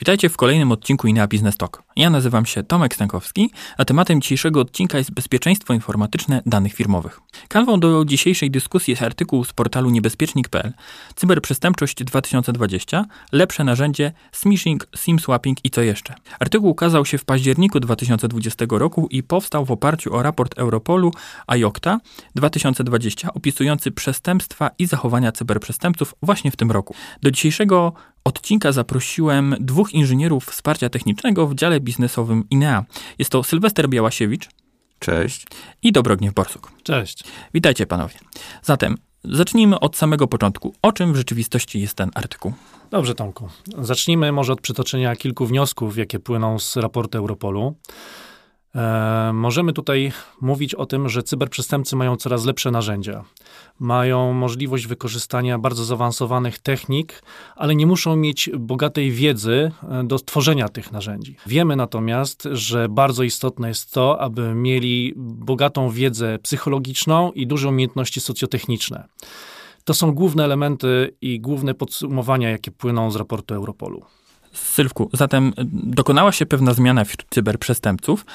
Witajcie w kolejnym odcinku INEA Business Talk. Ja nazywam się Tomek Stankowski, a tematem dzisiejszego odcinka jest bezpieczeństwo informatyczne danych firmowych. Kanwą do dzisiejszej dyskusji jest artykuł z portalu niebezpiecznik.pl Cyberprzestępczość 2020, lepsze narzędzie, smishing, sim swapping i co jeszcze. Artykuł ukazał się w październiku 2020 roku i powstał w oparciu o raport Europolu IOCTA 2020 opisujący przestępstwa i zachowania cyberprzestępców właśnie w tym roku. Do dzisiejszego odcinka zaprosiłem dwóch inżynierów wsparcia technicznego w dziale biznesowym INEA. Jest to Sylwester Białasiewicz. Cześć. I Dobrogniew Borsuk. Cześć. Witajcie panowie. Zatem zacznijmy od samego początku. O czym w rzeczywistości jest ten artykuł? Dobrze, Tomku. Zacznijmy może od przytoczenia kilku wniosków, jakie płyną z raportu Europolu. E, możemy tutaj mówić o tym, że cyberprzestępcy mają coraz lepsze narzędzia. Mają możliwość wykorzystania bardzo zaawansowanych technik, ale nie muszą mieć bogatej wiedzy e, do tworzenia tych narzędzi. Wiemy natomiast, że bardzo istotne jest to, aby mieli bogatą wiedzę psychologiczną i duże umiejętności socjotechniczne. To są główne elementy i główne podsumowania, jakie płyną z raportu Europolu. Sylwku, zatem dokonała się pewna zmiana wśród cyberprzestępców.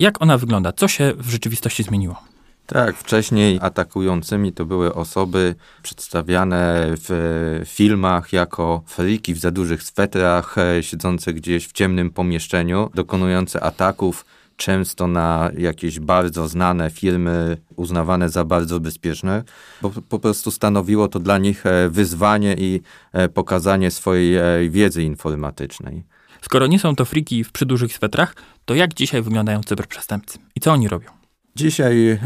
Jak ona wygląda? Co się w rzeczywistości zmieniło? Tak, wcześniej atakującymi to były osoby przedstawiane w filmach jako friki w za dużych swetrach, e, siedzące gdzieś w ciemnym pomieszczeniu, dokonujące ataków często na jakieś bardzo znane firmy, uznawane za bardzo bezpieczne, bo po prostu stanowiło to dla nich e, wyzwanie i e, pokazanie swojej e, wiedzy informatycznej. Skoro nie są to friki w przydużych swetrach, to jak dzisiaj wyglądają cyberprzestępcy i co oni robią? Dzisiaj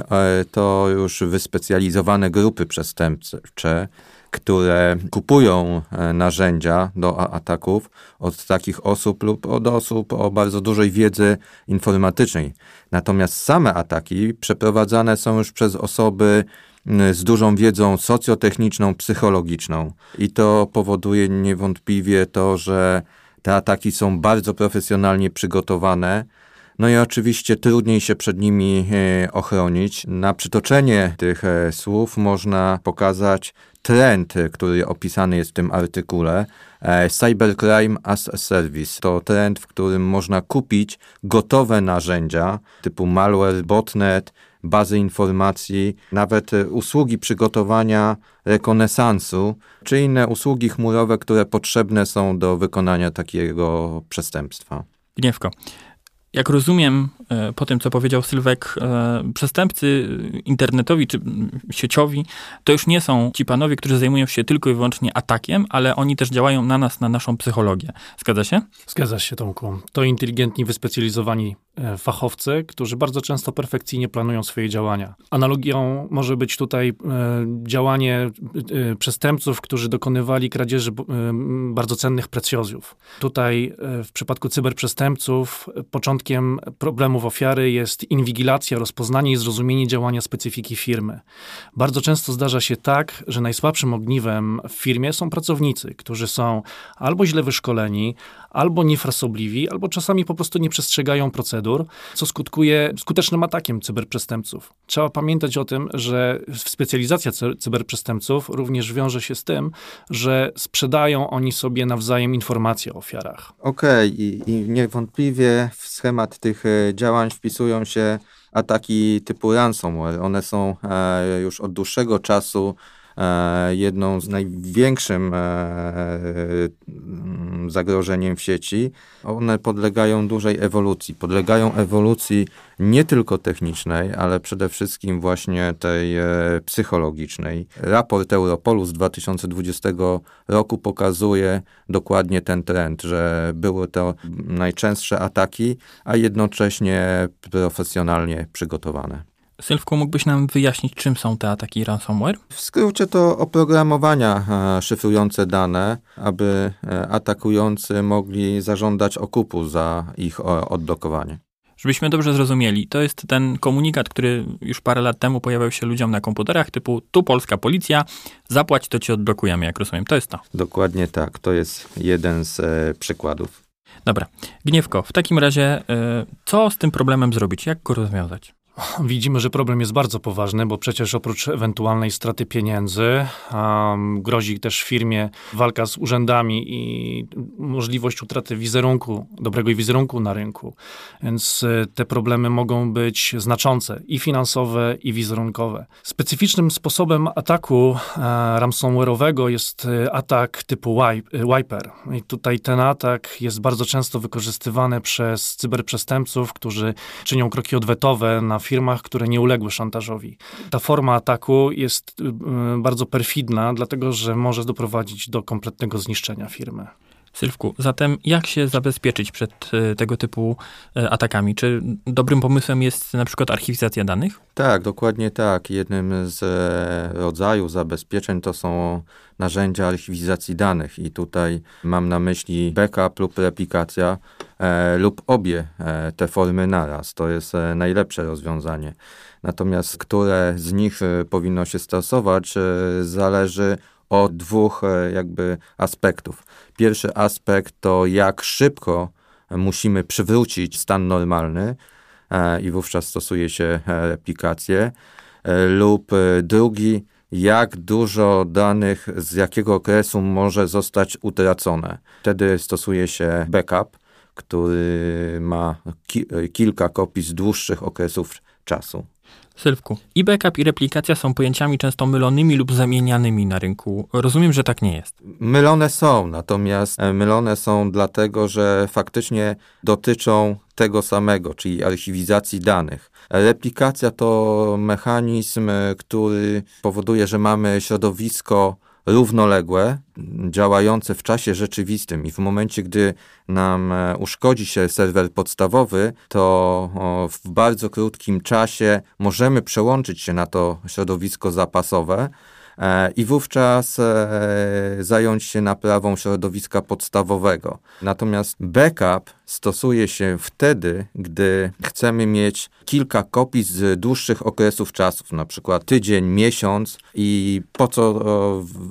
to już wyspecjalizowane grupy przestępcze, które kupują e, narzędzia do ataków od takich osób lub od osób o bardzo dużej wiedzy informatycznej. Natomiast same ataki przeprowadzane są już przez osoby z dużą wiedzą socjotechniczną, psychologiczną. I to powoduje niewątpliwie to, że te ataki są bardzo profesjonalnie przygotowane. No i oczywiście trudniej się przed nimi e, ochronić. Na przytoczenie tych e, słów można pokazać trend, który opisany jest w tym artykule, e, Cybercrime as a Service. To trend, w którym można kupić gotowe narzędzia typu malware, botnet, bazy informacji, nawet usługi przygotowania rekonesansu, czy inne usługi chmurowe, które potrzebne są do wykonania takiego przestępstwa. Gniewko. Jak rozumiem, e, po tym, co powiedział Sylwek, e, przestępcy internetowi czy sieciowi to już nie są ci panowie, którzy zajmują się tylko i wyłącznie atakiem, ale oni też działają na nas, na naszą psychologię. Zgadza się? Zgadza się, Tomku. To inteligentni, wyspecjalizowani fachowcy, którzy bardzo często perfekcyjnie planują swoje działania. Analogią może być tutaj e, działanie e, przestępców, którzy dokonywali kradzieży bardzo cennych precjozjów. Tutaj w przypadku cyberprzestępców początkiem problemów ofiary jest inwigilacja, rozpoznanie i zrozumienie działania specyfiki firmy. Bardzo często zdarza się tak, że najsłabszym ogniwem w firmie są pracownicy, którzy są albo źle wyszkoleni, albo niefrasobliwi, albo czasami po prostu nie przestrzegają procedur, co skutkuje skutecznym atakiem cyberprzestępców. Trzeba pamiętać o tym, że specjalizacja cyberprzestępców również wiąże się z tym, że sprzedają oni sobie nawzajem informacje o ofiarach. Okej, okay. I, i niewątpliwie w schemat tych e, działań wpisują się ataki typu ransomware. One są e, już od dłuższego czasu jedną z największym e, mm, zagrożeniem w sieci. One podlegają dużej ewolucji. Podlegają ewolucji nie tylko technicznej, ale przede wszystkim właśnie tej e, psychologicznej. Raport Europolu z 2020 roku pokazuje dokładnie ten trend, że były to najczęstsze ataki, a jednocześnie profesjonalnie przygotowane. Sylwku, mógłbyś nam wyjaśnić, czym są te ataki ransomware? W skrócie to oprogramowania e, szyfrujące dane, aby e, atakujący mogli zażądać okupu za ich odblokowanie. Żebyśmy dobrze zrozumieli, to jest ten komunikat, który już parę lat temu pojawiał się ludziom na komputerach, typu tu polska policja, zapłać, to ci odblokujemy, jak rozumiem. To jest to. Dokładnie tak, to jest jeden z e, przykładów. Dobra. Gniewko, w takim razie, e, co z tym problemem zrobić? Jak go rozwiązać? Widzimy, że problem jest bardzo poważny, bo przecież oprócz ewentualnej straty pieniędzy um, grozi też firmie walka z urzędami i możliwość utraty wizerunku, dobrego wizerunku na rynku. Więc e, te problemy mogą być znaczące i finansowe, i wizerunkowe. Specyficznym sposobem ataku e, ransomware'owego jest e, atak typu wiper. I tutaj ten atak jest bardzo często wykorzystywany przez cyberprzestępców, którzy czynią kroki odwetowe na firmach, które nie uległy szantażowi. Ta forma ataku jest y, y, bardzo perfidna, dlatego że może doprowadzić do kompletnego zniszczenia firmy. Sylwku, zatem jak się zabezpieczyć przed y, tego typu atakami? Czy dobrym pomysłem jest na przykład archiwizacja danych? Tak, dokładnie tak. Jednym z e, rodzajów zabezpieczeń to są narzędzia archiwizacji danych i tutaj mam na myśli backup lub replikacja e, lub obie e, te formy naraz. To jest e, najlepsze rozwiązanie. Natomiast które z nich e, powinno się stosować, e, zależy od dwóch jakby aspektów. Pierwszy aspekt to jak szybko musimy przywrócić stan normalny i wówczas stosuje się replikację lub drugi jak dużo danych z jakiego okresu może zostać utracone. Wtedy stosuje się backup, który ma ki kilka kopii z dłuższych okresów czasu. Sylwku, i backup i replikacja są pojęciami często mylonymi lub zamienianymi na rynku. Rozumiem, że tak nie jest. Mylone są, natomiast e, mylone są dlatego, że faktycznie dotyczą tego samego, czyli archiwizacji danych. Replikacja to mechanizm, e, który powoduje, że mamy środowisko równoległe, działające w czasie rzeczywistym. I w momencie, gdy nam e, uszkodzi się serwer podstawowy, to w bardzo krótkim czasie możemy przełączyć się na to środowisko zapasowe i wówczas e, zająć się naprawą środowiska podstawowego. Natomiast backup stosuje się wtedy, gdy chcemy mieć kilka kopii z dłuższych okresów czasów, na przykład tydzień, miesiąc i po co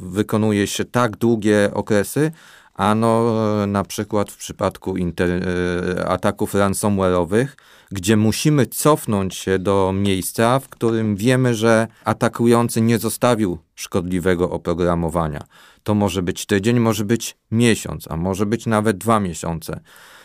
wykonuje się tak długie okresy, Ano na przykład w przypadku inter, e, ataków ransomware'owych, gdzie musimy cofnąć się do miejsca, w którym wiemy, że atakujący nie zostawił szkodliwego oprogramowania. To może być tydzień, może być miesiąc, a może być nawet dwa miesiące.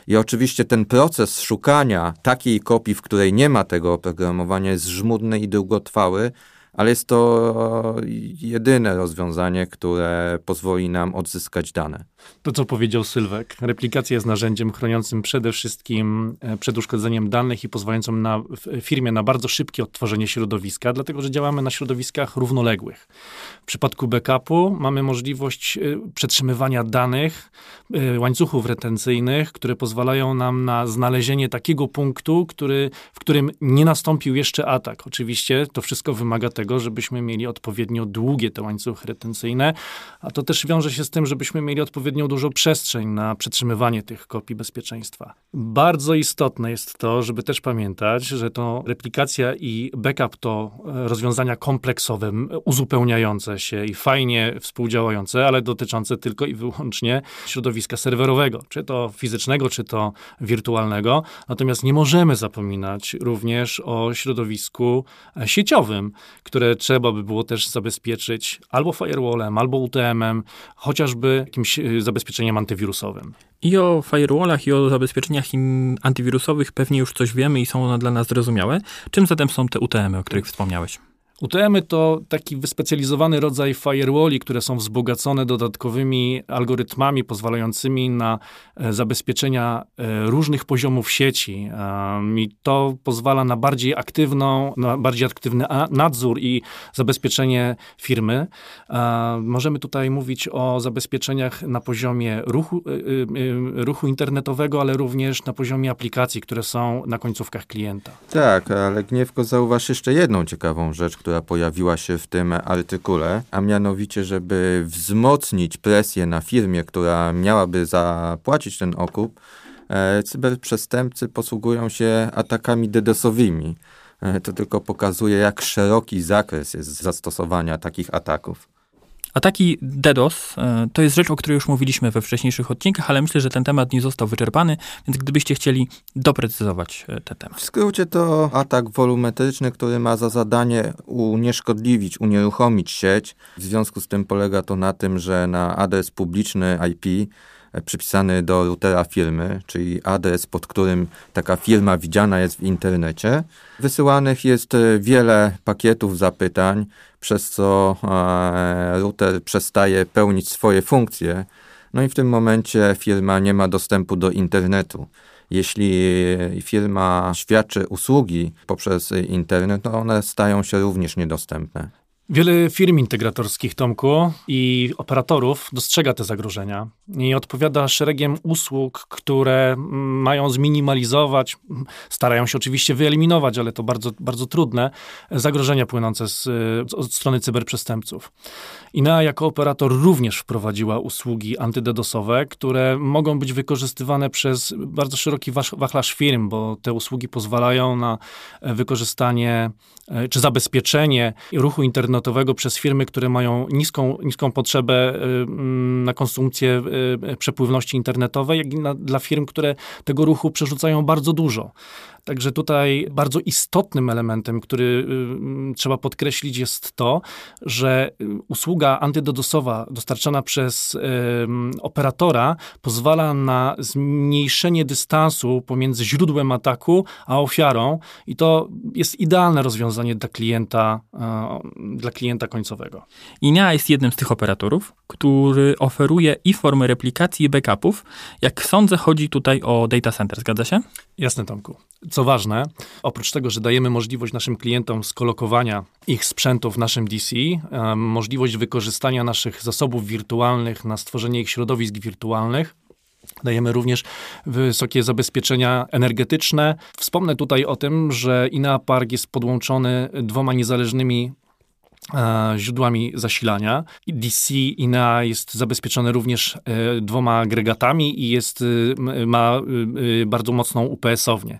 I oczywiście ten proces szukania takiej kopii, w której nie ma tego oprogramowania, jest żmudny i długotrwały, ale jest to jedyne rozwiązanie, które pozwoli nam odzyskać dane. To, co powiedział Sylwek. Replikacja jest narzędziem chroniącym przede wszystkim e, przed uszkodzeniem danych i pozwalającym na firmie na bardzo szybkie odtworzenie środowiska, dlatego że działamy na środowiskach równoległych. W przypadku backupu mamy możliwość e, przetrzymywania danych, e, łańcuchów retencyjnych, które pozwalają nam na znalezienie takiego punktu, który, w którym nie nastąpił jeszcze atak. Oczywiście to wszystko wymaga tego, żebyśmy mieli odpowiednio długie te łańcuchy retencyjne, a to też wiąże się z tym, żebyśmy mieli odpowiednio dużo przestrzeń na przetrzymywanie tych kopii bezpieczeństwa. Bardzo istotne jest to, żeby też pamiętać, że to replikacja i backup to e, rozwiązania kompleksowe, uzupełniające się i fajnie współdziałające, ale dotyczące tylko i wyłącznie środowiska serwerowego, czy to fizycznego, czy to wirtualnego. Natomiast nie możemy zapominać również o środowisku e, sieciowym, które trzeba by było też zabezpieczyć albo firewallem, albo UTM-em, chociażby jakimś y, zabezpieczeniem antywirusowym. I o firewallach, i o zabezpieczeniach antywirusowych pewnie już coś wiemy i są one dla nas zrozumiałe. Czym zatem są te UTM-y, o których wspomniałeś? UTM-y to taki wyspecjalizowany rodzaj firewalli, które są wzbogacone dodatkowymi algorytmami pozwalającymi na e, zabezpieczenia e, różnych poziomów sieci. I to pozwala na bardziej aktywną, na bardziej aktywny nadzór i zabezpieczenie firmy. Możemy tutaj mówić o zabezpieczeniach na poziomie ruchu, e, ruchu internetowego, ale również na poziomie aplikacji, które są na końcówkach klienta. Tak, ale Gniewko zauważ jeszcze jedną ciekawą rzecz, która pojawiła się w tym artykule, a mianowicie, żeby wzmocnić presję na firmie, która miałaby zapłacić ten okup, e, cyberprzestępcy posługują się atakami DDoSowymi. E, to tylko pokazuje, jak szeroki zakres jest zastosowania takich ataków. Ataki DDoS e, to jest rzecz, o której już mówiliśmy we wcześniejszych odcinkach, ale myślę, że ten temat nie został wyczerpany, więc gdybyście chcieli doprecyzować e, ten temat. W skrócie to atak wolumetryczny, który ma za zadanie unieszkodliwić, unieruchomić sieć. W związku z tym polega to na tym, że na adres publiczny IP przypisany do routera firmy, czyli adres, pod którym taka firma widziana jest w internecie. Wysyłanych jest wiele pakietów zapytań, przez co e, router przestaje pełnić swoje funkcje. No i w tym momencie firma nie ma dostępu do internetu. Jeśli firma świadczy usługi poprzez internet, to one stają się również niedostępne. Wiele firm integratorskich, Tomku, i operatorów dostrzega te zagrożenia i odpowiada szeregiem usług, które mają zminimalizować, starają się oczywiście wyeliminować, ale to bardzo, bardzo trudne, zagrożenia płynące z, od strony cyberprzestępców. INEA jako operator również wprowadziła usługi antydedosowe, które mogą być wykorzystywane przez bardzo szeroki wachlarz firm, bo te usługi pozwalają na wykorzystanie e, czy zabezpieczenie ruchu internetowego przez firmy, które mają niską, niską potrzebę e, na konsumpcję e, przepływności internetowej, jak i na, dla firm, które tego ruchu przerzucają bardzo dużo. Także tutaj bardzo istotnym elementem, który y, trzeba podkreślić, jest to, że y, usługa antydodosowa dostarczana przez y, operatora pozwala na zmniejszenie dystansu pomiędzy źródłem ataku a ofiarą i to jest idealne rozwiązanie dla klienta, dla klienta końcowego. INEA jest jednym z tych operatorów, który oferuje i formy replikacji i backupów. Jak sądzę, chodzi tutaj o data center, zgadza się? Jasne, Tomku. Co ważne, oprócz tego, że dajemy możliwość naszym klientom skolokowania ich sprzętu w naszym DC, możliwość wykorzystania naszych zasobów wirtualnych na stworzenie ich środowisk wirtualnych, Dajemy również wysokie zabezpieczenia energetyczne. Wspomnę tutaj o tym, że INEA Park jest podłączony dwoma niezależnymi źródłami zasilania. DC INEA jest zabezpieczone również e, dwoma agregatami i jest, e, ma bardzo mocną UPS-ownię.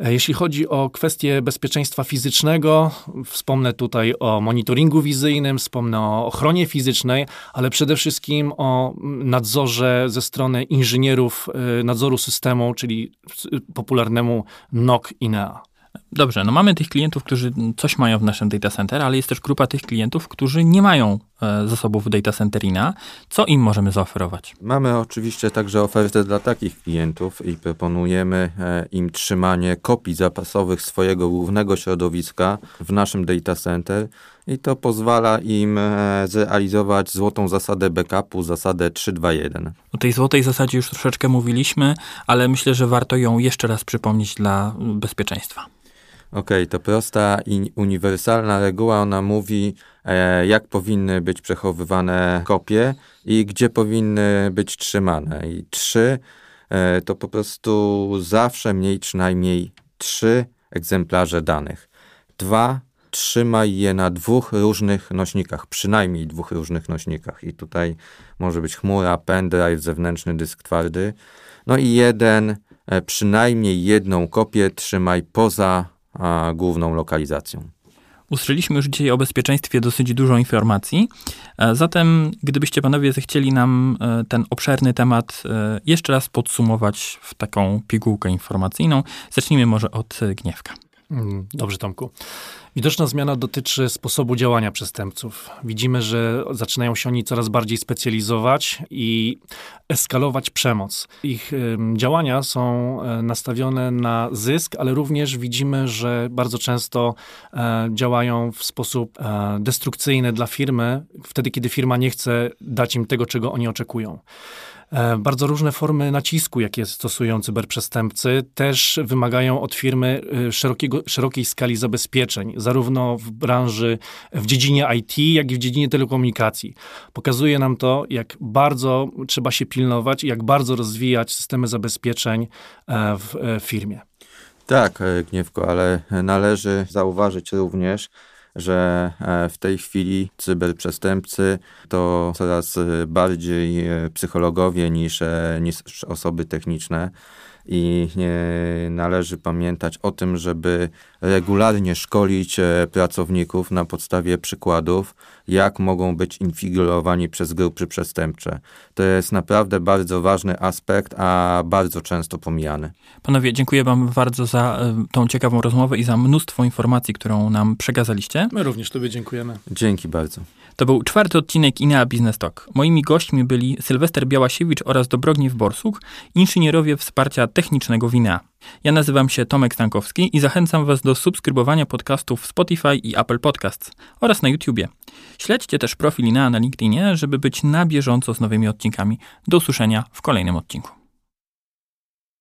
E, jeśli chodzi o kwestie bezpieczeństwa fizycznego, wspomnę tutaj o monitoringu wizyjnym, wspomnę o ochronie fizycznej, ale przede wszystkim o nadzorze ze strony inżynierów e, nadzoru systemu, czyli popularnemu NOC INEA. Dobrze, no mamy tych klientów, którzy coś mają w naszym data center, ale jest też grupa tych klientów, którzy nie mają e, zasobów data centerina. Co im możemy zaoferować? Mamy oczywiście także ofertę dla takich klientów i proponujemy e, im trzymanie kopii zapasowych swojego głównego środowiska w naszym data center i to pozwala im e, zrealizować złotą zasadę backupu, zasadę 321. O tej złotej zasadzie już troszeczkę mówiliśmy, ale myślę, że warto ją jeszcze raz przypomnieć dla bezpieczeństwa. Okej, okay, to prosta i uniwersalna reguła. Ona mówi, e, jak powinny być przechowywane kopie i gdzie powinny być trzymane. I trzy e, to po prostu zawsze miej przynajmniej trzy egzemplarze danych. Dwa, trzymaj je na dwóch różnych nośnikach, przynajmniej dwóch różnych nośnikach. I tutaj może być chmura, pendrive, zewnętrzny dysk twardy. No i jeden, e, przynajmniej jedną kopię trzymaj poza a, główną lokalizacją. Usłyszeliśmy już dzisiaj o bezpieczeństwie dosyć dużo informacji. E, zatem, gdybyście panowie zechcieli nam e, ten obszerny temat e, jeszcze raz podsumować w taką pigułkę informacyjną, zacznijmy może od Gniewka. Mm, dobrze, Tomku. Widoczna zmiana dotyczy sposobu działania przestępców. Widzimy, że zaczynają się oni coraz bardziej specjalizować i eskalować przemoc. Ich działania są e, nastawione na zysk, ale również widzimy, że bardzo często e, działają w sposób e, destrukcyjny dla firmy, wtedy kiedy firma nie chce dać im tego, czego oni oczekują. E, bardzo różne formy nacisku, jakie stosują cyberprzestępcy, też wymagają od firmy e, szerokiego, szerokiej skali zabezpieczeń, zarówno w branży, w dziedzinie IT, jak i w dziedzinie telekomunikacji. Pokazuje nam to, jak bardzo trzeba się pilnować i jak bardzo rozwijać systemy zabezpieczeń e, w firmie. Tak, Gniewko, ale należy zauważyć również, że e, w tej chwili cyberprzestępcy to coraz bardziej e, psychologowie niż, e, niż osoby techniczne. i należy pamiętać o tym, żeby regularnie szkolić e, pracowników na podstawie przykładów, jak mogą być infiltrowani przez grupy przestępcze. To jest naprawdę bardzo ważny aspekt, a bardzo często pomijany. Panowie, dziękuję Wam bardzo za e, tą ciekawą rozmowę i za mnóstwo informacji, którą nam przekazaliście. My również Tobie dziękujemy. Dzięki bardzo. To był czwarty odcinek INEA Business Talk. Moimi gośćmi byli Sylwester Białasiewicz oraz Dobrogniew Borsuk, inżynierowie wsparcia technicznego w INEA. Ja nazywam się Tomek Stankowski i zachęcam Was do subskrybowania podcastów w Spotify i Apple Podcasts oraz na YouTubie. Śledźcie też profil INEA na LinkedInie, żeby być na bieżąco z nowymi odcinkami. Do usłyszenia w kolejnym odcinku.